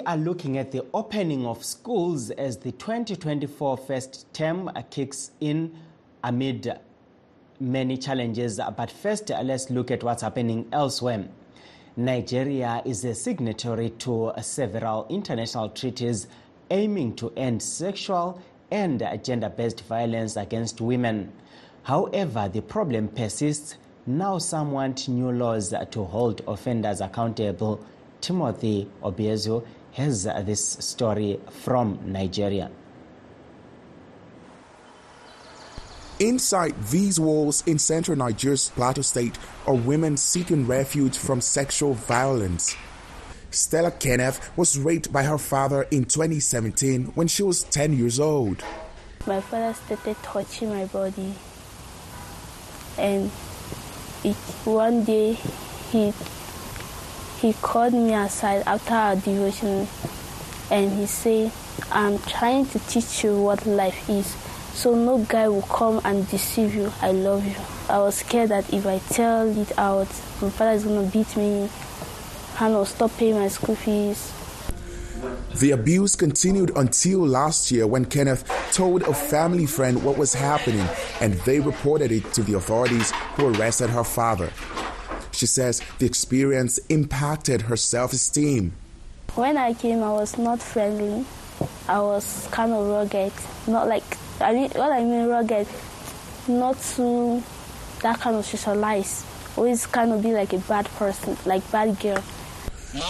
We are looking at the opening of schools as the 2024 first term kicks in amid many challenges. But first, let's look at what's happening elsewhere. Nigeria is a signatory to several international treaties aiming to end sexual and gender based violence against women. However, the problem persists. Now, some want new laws to hold offenders accountable. Timothy Obiezu has this story from Nigeria. Inside these walls in central Nigeria's Plateau State are women seeking refuge from sexual violence. Stella Kenneth was raped by her father in 2017 when she was 10 years old. My father started touching my body, and it, one day he he called me aside after our devotion and he said, I'm trying to teach you what life is. So no guy will come and deceive you. I love you. I was scared that if I tell it out, my father is going to beat me and will stop paying my school fees. The abuse continued until last year when Kenneth told a family friend what was happening and they reported it to the authorities who arrested her father. She says the experience impacted her self esteem. When I came, I was not friendly. I was kind of rugged. Not like, I mean, what I mean rugged, not too that kind of socialize. Always kind of be like a bad person, like bad girl.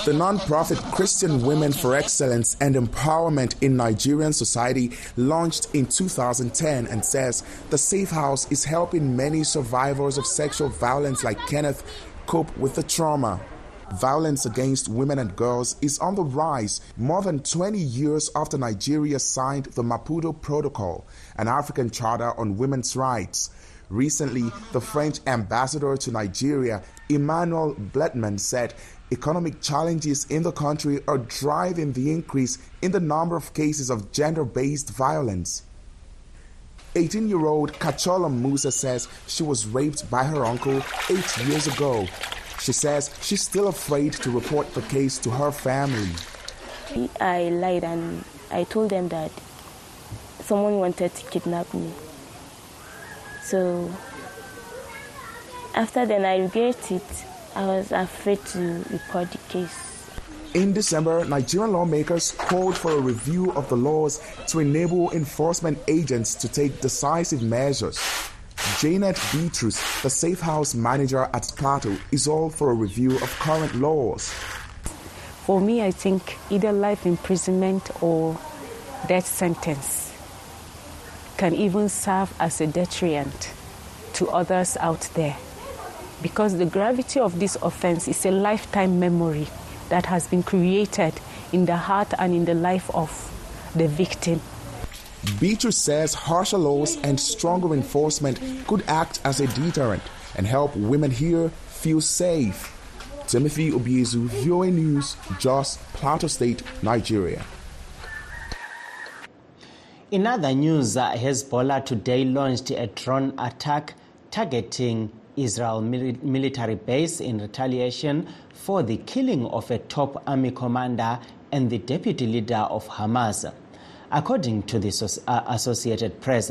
The non-profit Christian Women for Excellence and Empowerment in Nigerian Society launched in 2010 and says the Safe House is helping many survivors of sexual violence like Kenneth cope with the trauma. Violence against women and girls is on the rise more than 20 years after Nigeria signed the Maputo Protocol, an African charter on women's rights. Recently, the French ambassador to Nigeria, Emmanuel Blatmann, said economic challenges in the country are driving the increase in the number of cases of gender based violence. 18 year old Kachola Musa says she was raped by her uncle eight years ago. She says she's still afraid to report the case to her family. I lied and I told them that someone wanted to kidnap me. So after then, I regret it. I was afraid to report the case. In December, Nigerian lawmakers called for a review of the laws to enable enforcement agents to take decisive measures. Janet Beatrice, the Safe House manager at Plateau, is all for a review of current laws. For me, I think either life imprisonment or death sentence can even serve as a deterrent to others out there because the gravity of this offense is a lifetime memory that has been created in the heart and in the life of the victim. Beatrice says harsher laws and stronger enforcement could act as a deterrent and help women here feel safe. Timothy Obiezu, VOA News, Jos, Plateau State, Nigeria. In other news, uh, Hezbollah today launched a drone attack targeting Israel military base in retaliation for the killing of a top army commander and the deputy leader of Hamas. According to the uh, Associated Press,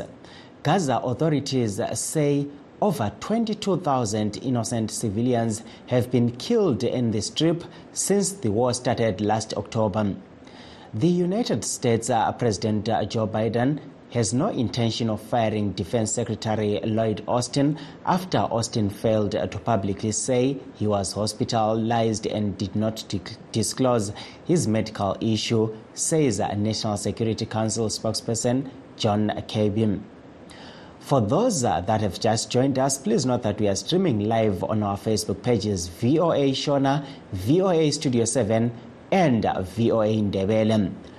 Gaza authorities say over 22,000 innocent civilians have been killed in the strip since the war started last October. The United States uh, President Joe Biden has no intention of firing Defense Secretary Lloyd Austin after Austin failed to publicly say he was hospitalized and did not disclose his medical issue, says National Security Council spokesperson John Kirby. For those that have just joined us, please note that we are streaming live on our Facebook pages VOA Shona, VOA Studio 7, and VOA Ndebele.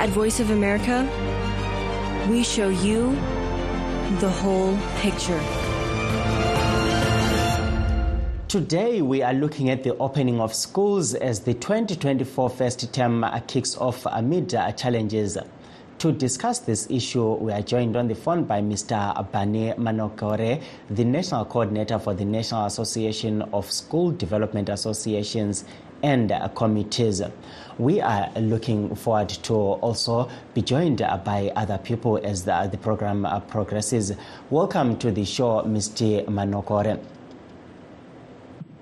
At Voice of America, we show you the whole picture. Today, we are looking at the opening of schools as the 2024 first term kicks off amid challenges. To discuss this issue, we are joined on the phone by Mr. Bane Manokore, the National Coordinator for the National Association of School Development Associations and Committees. We are looking forward to also be joined by other people as the, the program progresses. Welcome to the show, Mr. Manokore.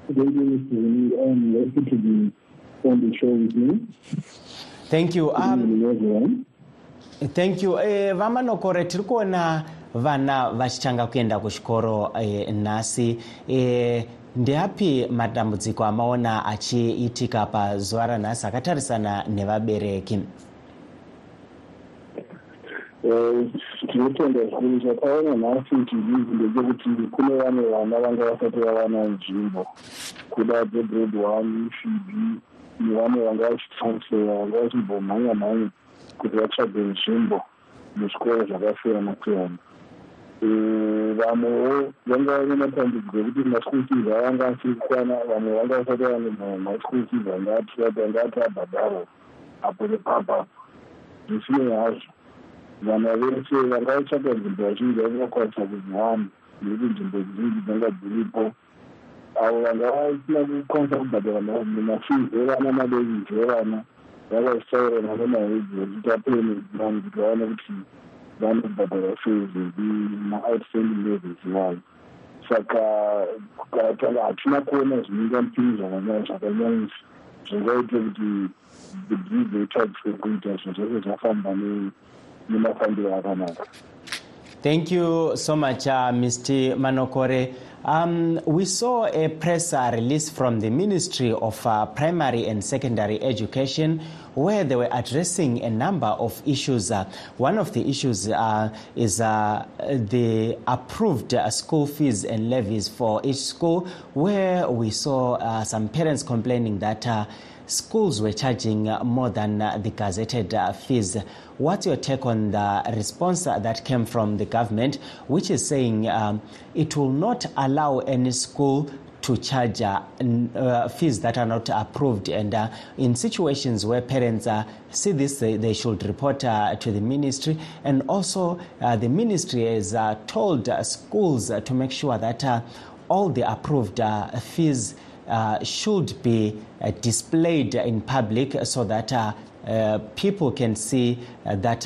Good evening. I'm happy to be on the show with you. Thank you. Um, thank you eh, vamanokore tiri kuona vana vachitanga kuenda kuchikoro eh, nhasi eh, ndeapi matambudziko amaona achiitika pazuva ranhasi akatarisana nevabereki? Eh, tinotenda zvikuru. Chakaona nhasi chizhinji ndechekuti kune vamwe vana vanga vasati vawana nzvimbo. Kuda dzegrade one fb nevamwe vanga vachitransfera vanga vachimbomhanya mhanya kuti vatsvage nzvimbo muzvikoro zvakasiyana siyana vamwewo vanga vane matambudziko ekuti maschool fees avanga asiri kukwana vamwe vanga vasati vane maschool fees anga ati abhadharwa apo nepapa. Zvisinei hazvo. Vana vese vanga vatsvaka nzvimbo vazhinji vangakwanisa kuziwana nekuti nzvimbo zhinji dzanga dziripo. Avo vanga vasina kukwanisa kubhadhara mafees evana madevisi evana vanga vachitaurana nemahedzi vachita payment kuti vaone kuti vanobhadhara fees ma-outstanding levels vayo saka katanga hatina kuona zvinoinga mupiri zvakanyanyisa. Zvingaite kuti the taxi kuita zvinhu zvese zvafamba ne- nemafambiro akanaka Thank you so much, uh, Mr. Manokore. Um, we saw a press uh, release from the Ministry of uh, Primary and Secondary Education where they were addressing a number of issues. Uh, one of the issues uh, is uh, the approved uh, school fees and levies for each school, where we saw some parents complaining that. Schools were charging more than the gazetted uh, fees. What's your take on the response that came from the government, which is saying um, it will not allow any school to charge uh, uh, fees that are not approved. And uh, in situations where parents uh, see this, they, they should report to the ministry. And also, the ministry has told schools to make sure that all the approved fees uh, should be uh, displayed in public so that uh, uh, people can see that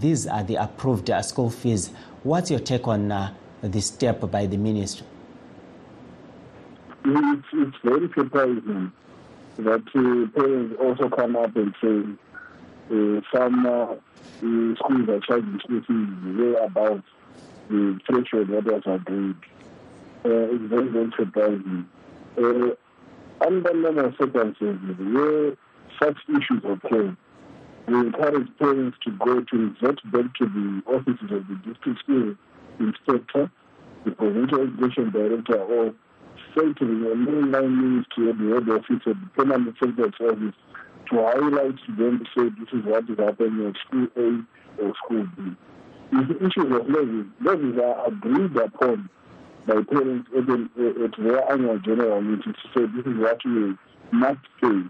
these are the approved school fees. What's your take on this step by the ministry? it's, it's very surprising that parents also come up and say some schools are charging school fees way above the threshold that was agreed. Uh, it's very, very surprising. Uh, under normal circumstances, where such issues occur, we encourage parents to go to revert back to the offices of the district school inspector, the provincial education director, or say to the mainline ministry or the head office or the permanent secretary's office to highlight to them to say this is what is happening at school A or school B. If the issues of levies, levies are agreed upon by parents at, at their annual general meeting to say this is what we must pay,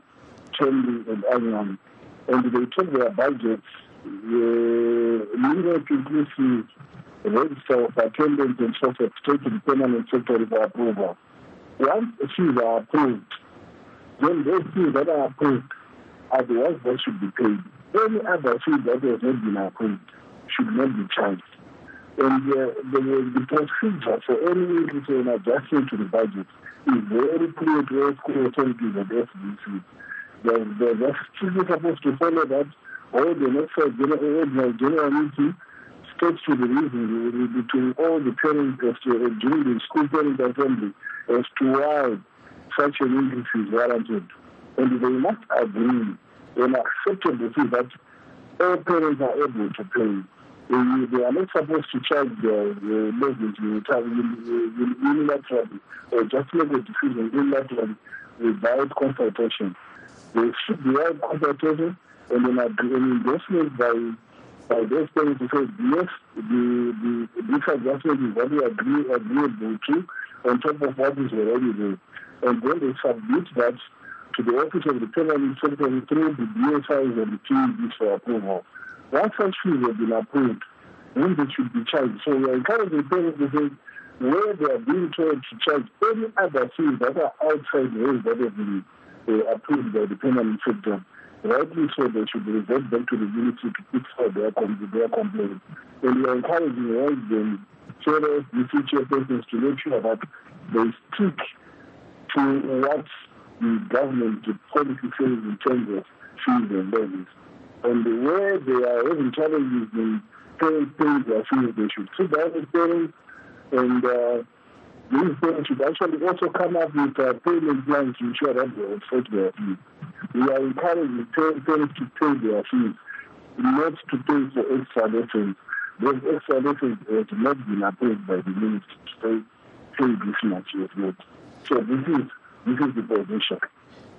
termly and annually. and they took their budgets, the minimum inclusive register of attendance and so forth, the permanent secretary for approval. Once the fees are approved, then those fees that are approved are the ones that should be paid. Any other fees that has not been approved should not be charged. And uh, the, procedure for any or adjustment to the budget is very clear to all school authorities and SDC. They're, they're supposed to follow that, or the next general, general meeting states to the reason between all the parents as to, uh, during the school parent assembly as to why such an increase is warranted. And they must agree and accept the fact that all parents are able to pay. They, are not supposed to charge their, their mortgage unilaterally or just make a decision unilaterally without consultation. There should be right consultation and an, an endorsement by by those parents to say yes, the, the, this adjustment is very agree, agreeable to on top of what is already there. And then they submit that to the Office of the Permanent Secretary through the DSIs and the TEBs for approval. Once such fees have been approved, then they should be charged. So we are encouraging parents to say where they are being told to charge any other fees that are outside the rules that have been uh, approved by the permanent sector. Rightly so, they should revert back to the unity to fix for their, their complaint. And we are encouraging all the chairs, the future persons to make sure that they stick to what the government, the policy says in terms of fees and levies. And where they are having challenges in paying, paying their fees, they should sit down with parents and uh, these parents should actually also come up with a payment plans to ensure that they offset their fees. We are encouraging parents to pay their fees, not to pay for extra lessons. Those extra lessons have not been approved by the ministry to pay this much yet. So this is this is the position.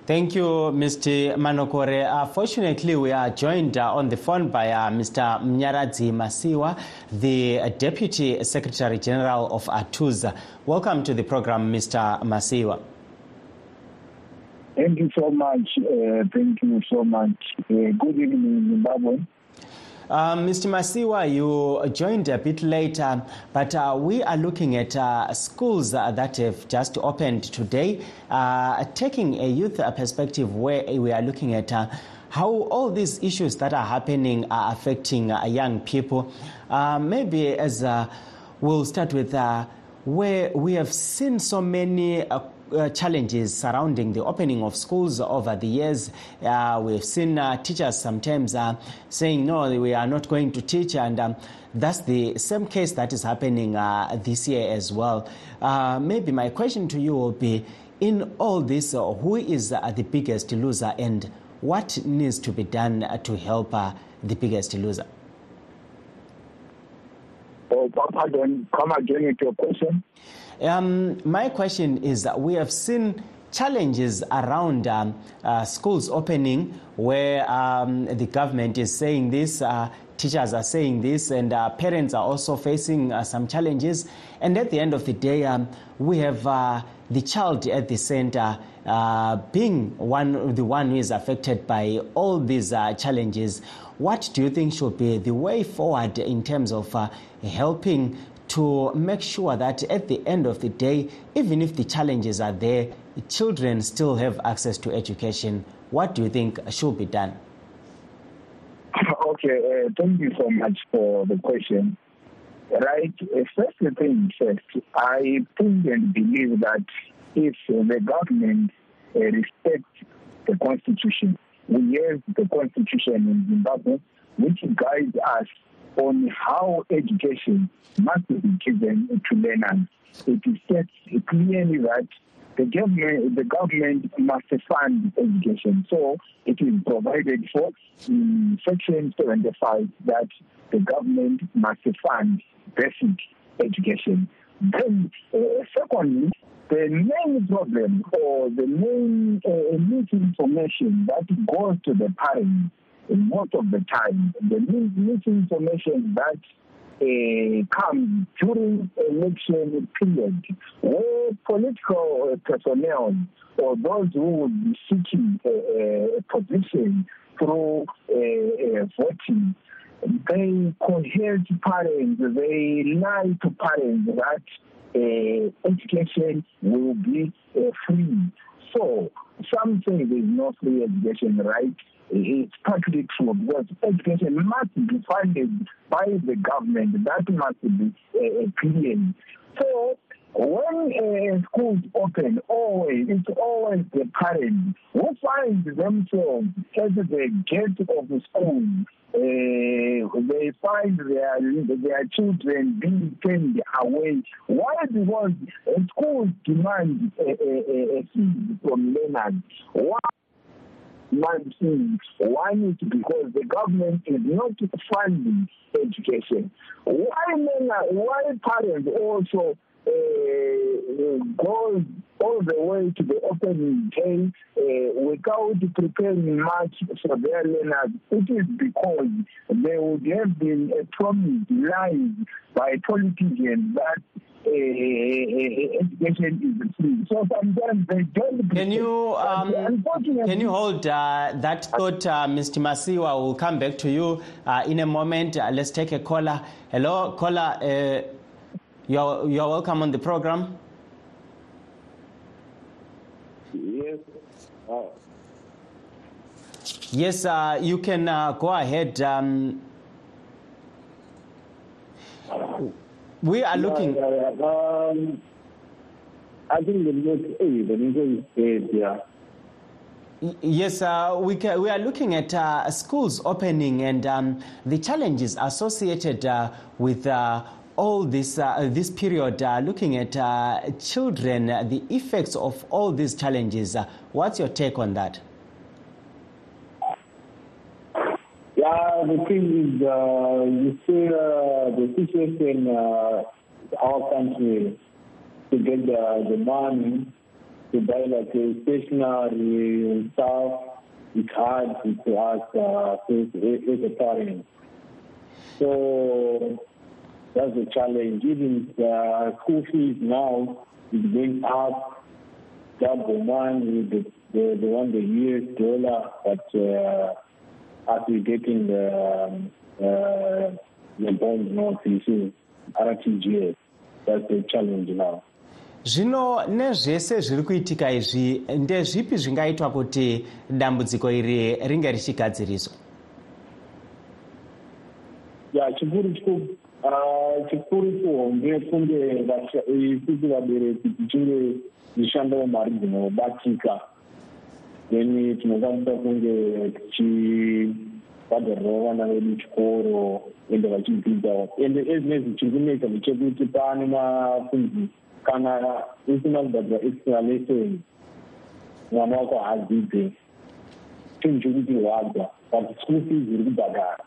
Thank you, Mr. Manokore. Uh, fortunately, we are joined uh, on the phone by uh, Mr. Mnyaradzi Masiwa, the Deputy Secretary General of ATUZA. Welcome to the program, Mr. Masiwa. Thank you so much. Uh, thank you so much. Uh, good evening, Zimbabwe. Um, Mr. Masiwa, you joined a bit later, but uh, we are looking at uh, schools uh, that have just opened today, uh, taking a youth perspective where we are looking at uh, how all these issues that are happening are affecting uh, young people. maybe as we'll start with where we have seen so many uh, challenges surrounding the opening of schools over the years. Uh, we've seen uh, teachers sometimes uh, saying, no, we are not going to teach, and um, that's the same case that is happening uh, this year as well. Uh, maybe my question to you will be in all this, who is the biggest loser, and what needs to be done to help the biggest loser? Oh, pardon, come again with your question. Um, my question is that we have seen challenges around um, uh, schools opening where um, the government is saying this, uh, teachers are saying this, and uh, parents are also facing uh, some challenges. And at the end of the day, um, we have uh, the child at the center uh, being one, the one who is affected by all these challenges. What do you think should be the way forward in terms of helping to make sure that at the end of the day, even if the challenges are there, children still have access to education. What do you think should be done? Okay, uh, thank you so much for the question. Right, uh, first thing first, I think and believe that if the government uh, respects the constitution, we have the constitution in Zimbabwe, which guides us on how education must be given to learners. It states clearly that the government, the government must fund education. So it is provided for in Section 75 that the government must fund basic education. Then, uh, secondly, the main problem or the main uh, misinformation that goes to the parents most of the time, the misinformation that uh, comes during election period, where political personnel or those who would be seeking a, a position through uh, voting, they coerce parents, they lie to parents that education will be uh, free. So some say there is no free education, right? It's partly true because education must be funded by the government. That must be uh, clear. So when uh, schools open, always it's always the parents who find themselves at the gate of the school. Uh, they find their their children being turned away. Why? Because schools demand a, a, from learners. Why? One is because the government is not funding education. Why men, why parents also goes all the way to the opening day uh, without preparing much for their learners. It is because there would have been a promise lies by politicians that uh, education is free. So sometimes they don't. Can you um, can you hold uh, that thought, uh, Mr. Masiwa? We'll come back to you uh, in a moment. Uh, let's take a caller. Hello, caller. You're, you're welcome on the program. Yes. Uh, Yes, uh, you can uh, go ahead. Um, we are looking. yeah, yeah, yeah. Um, I think the next hey, the next is dead, yeah. Yes, uh, we, ca- we are looking at uh, schools opening and um, the challenges associated uh, with uh, all this uh, this period. Uh, looking at uh, children, uh, the effects of all these challenges. Uh, what's your take on that? Yeah, the thing is, uh, you see the situation uh, our country to get the, the money to buy like stationery stuff. It's hard to us uh, as a parent. So that's the challenge. Even the school fees now is going up, double money, the, the, the one the US dollar, but uh, as we getting the um, uh, the bond notice, RTGS. That's the challenge now. zvino nezvese zviri kuitika izvi ndezvipi zvingaitwa kuti dambudziko iri ringe richigadziriswa ya chikuru chiku ah, chikuru chihombe kunge isusu vabereki tichinge tichishandawo mari dzinobatika then tinokwanisa kunge tichibhadharirawo vana vedu chikoro ende vachidzidzawo ende ezinezi chiri kunetsa ndechekuti pane mafunzi kana usina kubhadhira extra lesson mwana wako haadzidze chinhu chekutirwadza but school fees iri kubhadhara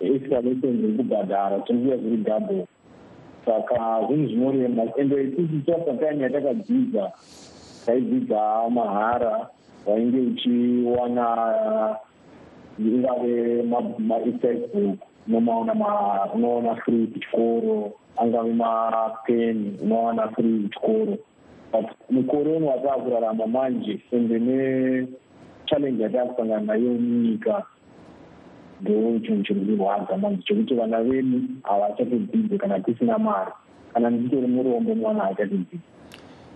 lesson iri kubhadhara tinokuya zviri double. Saka zvinhu zvinorema. Ende isusu tasatime yatakadzidza taidzidza mahara wainge uchiwana ingave maefacebook unomaona ma- unoona free kuchikoro angave mapeni unowana free kuchikoro. But mukore uno wataakurarama manje ende nechallenji yataakusangana nayo munyika ndo chinhu chiri kurwadza manje chekuti vana vedu havachatodzidze kana tisina mari kana ndichitori murombo mwana haachatodzidze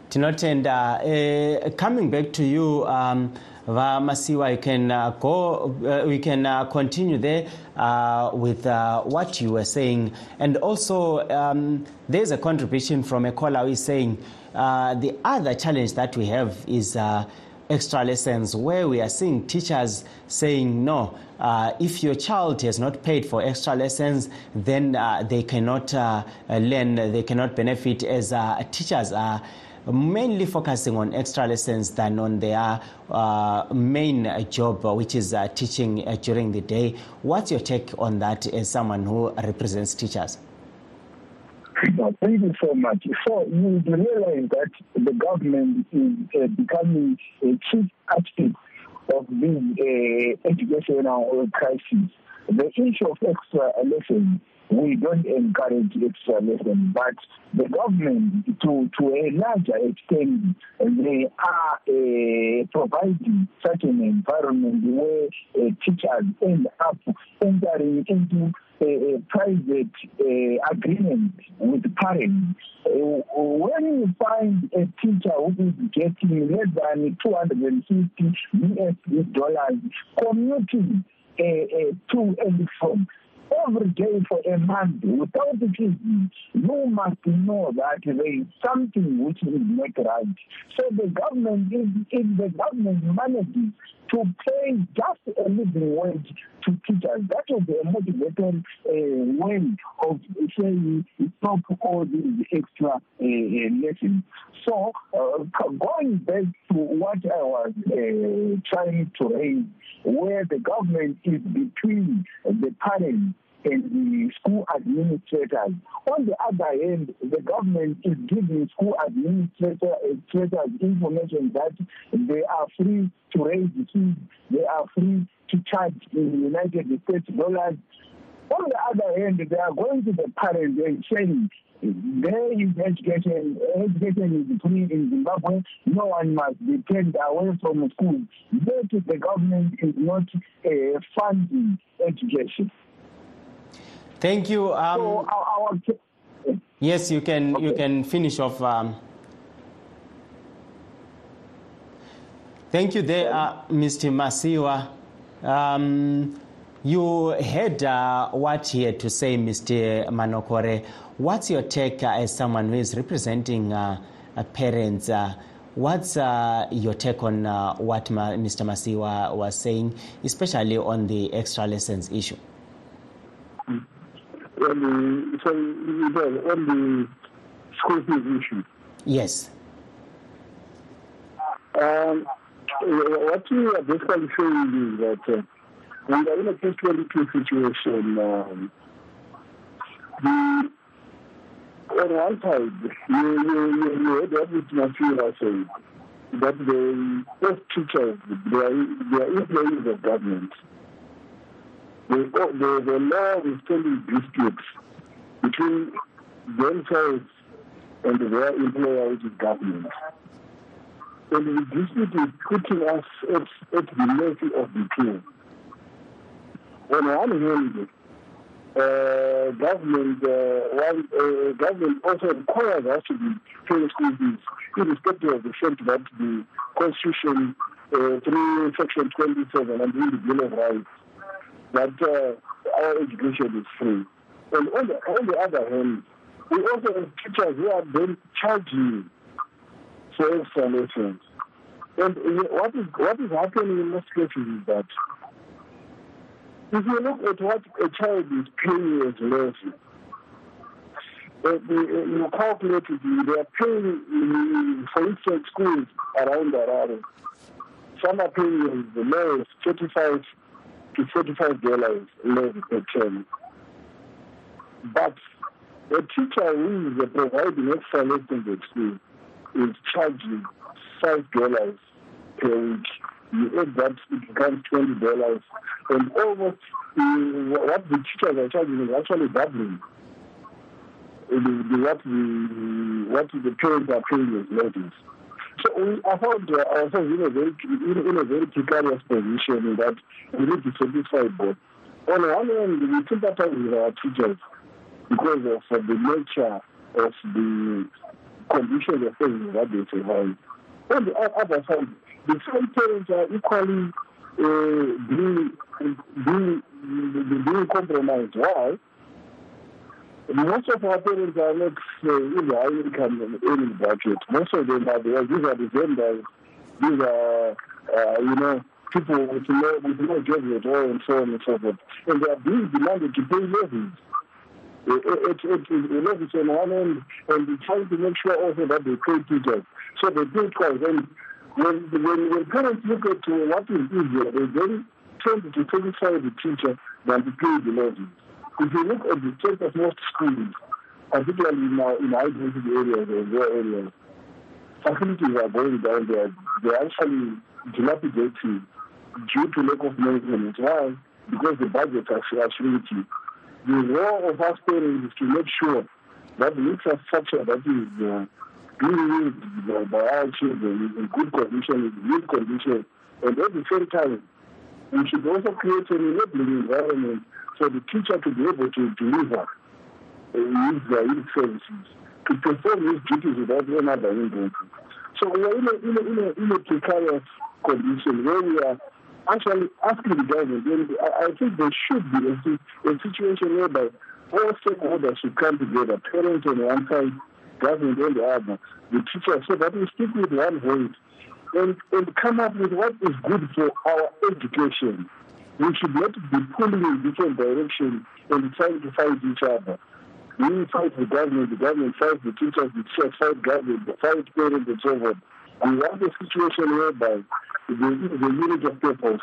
tinotenda uh, coming back to you um, vamasiwa you can uh, go uh, we can uh, continue there uh, with uh, what you were saying. And also um, there's a contribution from a caller who is saying uh, the other challenge that we have is uh, extra lessons where we are seeing teachers saying no uh, if your child has not paid for extra lessons then uh, they cannot uh, learn they cannot benefit as uh, teachers are mainly focusing on extra lessons than on their uh, main job which is uh, teaching uh, during the day. What's your take on that as someone who represents teachers No, thank you so much. So you realize that the government is uh, becoming a chief architect of this uh, educational crisis. The issue of extra lessons we don't encourage lessons, but the government, to, to a larger extent, they are uh, providing such an environment where uh, teachers end up entering into a, a private uh, agreement with parents. When you find a teacher who is getting less than 250 US dollars commuting uh, uh, to and from every day for a month without fees, you must know that there is something which is not right. So the government, if, if the government manages to pay just a living wage to teachers, that be a motivated uh, way of saying stop all these extra uh, lessons. So uh, going back to what I was uh, trying to raise, where the government is between the parents and the school administrators. On the other hand, the government is giving school administrators information that they are free to raise fees, they are free to charge in the United States dollars. On the other hand, they are going to the parents and saying there is education. Education is free in Zimbabwe. No one must be turned away from school. Yet the government is not uh, funding education. Thank you. Um, so yes, you can okay. you can finish off. Um, thank you, there, uh, Mr. Masiwa. Um, you heard uh, what he had to say, Mr. Manokore. What's your take uh, as someone who is representing uh, parents? Uh, what's uh, your take on what Ma- Mr. Masiwa was saying, especially on the extra lessons issue? On the sorry, on the school fees issue. Yes. Um, what we are basically saying is that uh, we are in a catch-22 situation. Um, the on one side, you you you, you heard what Mr. Masiwa said that the post teachers they are they are employees of government the, the, the law is telling disputes between themselves and their employer, which is government. And the dispute is putting us at, at the mercy of the two. On one hand, uh, government uh, one, uh, government also requires us to be paying school fees, irrespective of the fact that the Constitution, uh, through Section 27 and the Bill of Rights, that uh, our education is free. And on the, on the other hand, we also have teachers who are then charging for extra lessons. And what is, what is happening in most cases is that if you look at what a child is paying as lesson, uh, you calculate it, they are paying, for instance, schools around the Harare. Some are paying the lowest 35 to $45 less per term. But the teacher who is providing extra lessons at school is charging $5 per week. You add that, it becomes $20. And almost uh, what the teachers are charging is actually doubling the, the, what, the, what the parents are paying as levies. So we found ourselves in a very in, in a very precarious position that we need to satisfy both. On one hand, we sympathize with our teachers because of the nature of the conditions of things that they survive. On the other side, the same parents are equally uh, being, being, being compromised. Why? Most of our parents are not uh, in high income earning bracket. Most of them are there. These are the vendors. These are, uh, you know, people with no, with no jobs at all and so on and so forth. And they are being demanded to pay levies. It, it, it, levies on one end and trying to make sure also that they pay teachers. So they do twice. And when, when, when parents look at what is easier, they then tend to satisfy the teacher than to pay the levies. If you look at the state of most schools, particularly in, our, in high density areas and rural areas, facilities are going down there. They're actually dilapidating due to lack of maintenance. Why? Because the budgets are, are shrinking. the role of us parents is to make sure that the infrastructure that is uh, being used by, our children is in good condition, in good condition, and at the same time, we should also create an enabling environment for the teacher to be able to deliver uh, his, uh, his services, to perform his duties without any other hindrance. So we are in a, in a, in a, in a precarious condition where we are actually asking the government, and I, I think there should be a, a situation whereby all stakeholders should come together, parents on one side, government on the other, the teachers, so that we speak with one voice and, and come up with what is good for our education. We should not be pulling in different directions and trying to fight each other. We fight the government, the government fights the teachers, the teachers fight government, the fight parents and so on. We want a situation whereby the, the unit of purpose.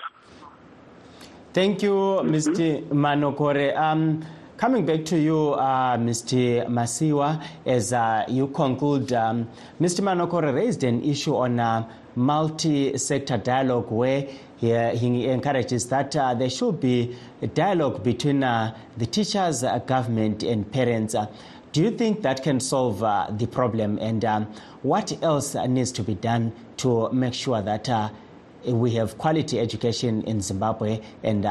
Thank you, Mr. Manokore. Um, Coming back to you, uh, Mr. Masiwa, as uh, you conclude, um, Mr. Manokore raised an issue on uh, multi-sector dialogue where he, he encourages that uh, there should be a dialogue between uh, the teachers, uh, government and parents. do you think that can solve the problem and um, what else needs to be done to make sure that we have quality education in Zimbabwe and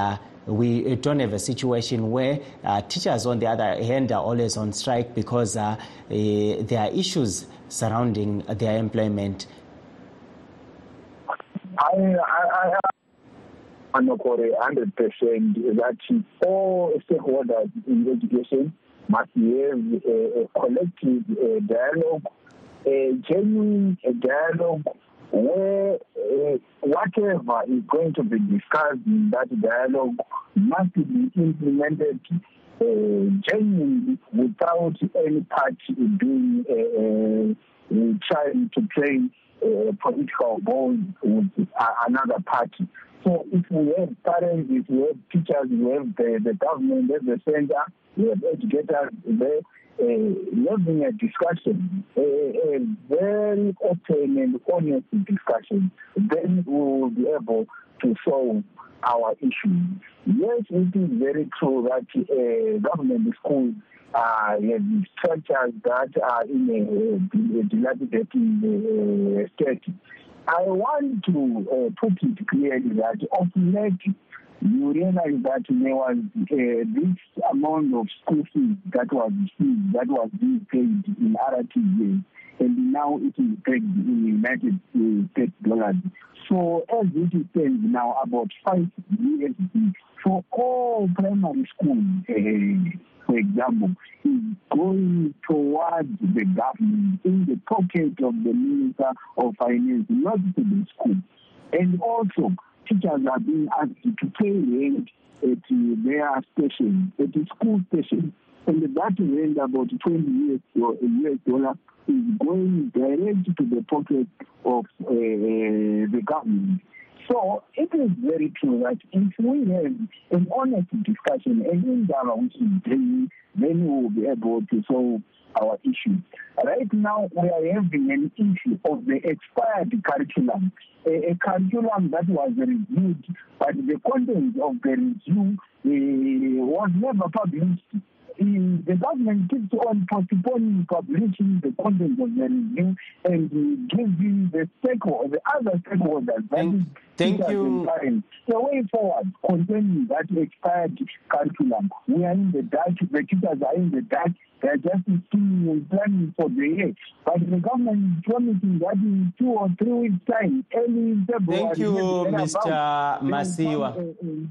we don't have a situation where uh, teachers, on the other hand, are always on strike because uh, uh, there are issues surrounding their employment. I, I, I Anokore, 100% that all stakeholders in education must have a, a collective a dialogue, a genuine dialogue where uh, whatever is going to be discussed in that dialogue must be implemented uh, genuinely without any party doing uh, uh, trying to play uh, political ball with uh, another party. So if we have parents, if we have teachers, we have the, the government at the center, we have educators there, uh, having a discussion, a, a very open and honest discussion, then we will be able to solve our issues. Yes, it is very true that uh, government schools uh, have structures that are in a, a dilapidated uh, state. I want to uh, put it clearly that of late you realize that there was uh, this amount of school fees that was fees that was being paid in RTGS, and now it is paid in United States dollars. So as it stands now, about five USD for all primary schools, uh, for example, is going towards the government in the pocket of the Minister of Finance, not to the school. And also, teachers are being asked to pay rent at their station, at the school station. And that rent, about 20 US dollar, is going direct to the pocket of uh, the government. So it is very true that if we have an honest discussion and dialogue which is daily, then we will be able to solve our issue. Right now, we are having an issue of the expired curriculum, a, a curriculum that was reviewed, but the content of the review uh, was never published the government keeps on postponing publishing the content of the review and giving the stakeholders, the other stakeholders, thank, thank you. the way forward concerning that expired curriculum. We are in the dark, the teachers are in the dark, they are just scheming and planning for the year. But the government is promising that in two or three weeks' time, early February. Thank you, Mr. Masiwa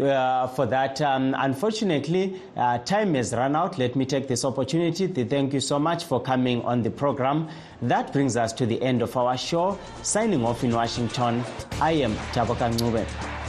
uh, for that. Um, unfortunately, uh, time has run out. Let me take this opportunity to thank you so much for coming on the program. That brings us to the end of our show. Signing off in Washington, I am Taboka.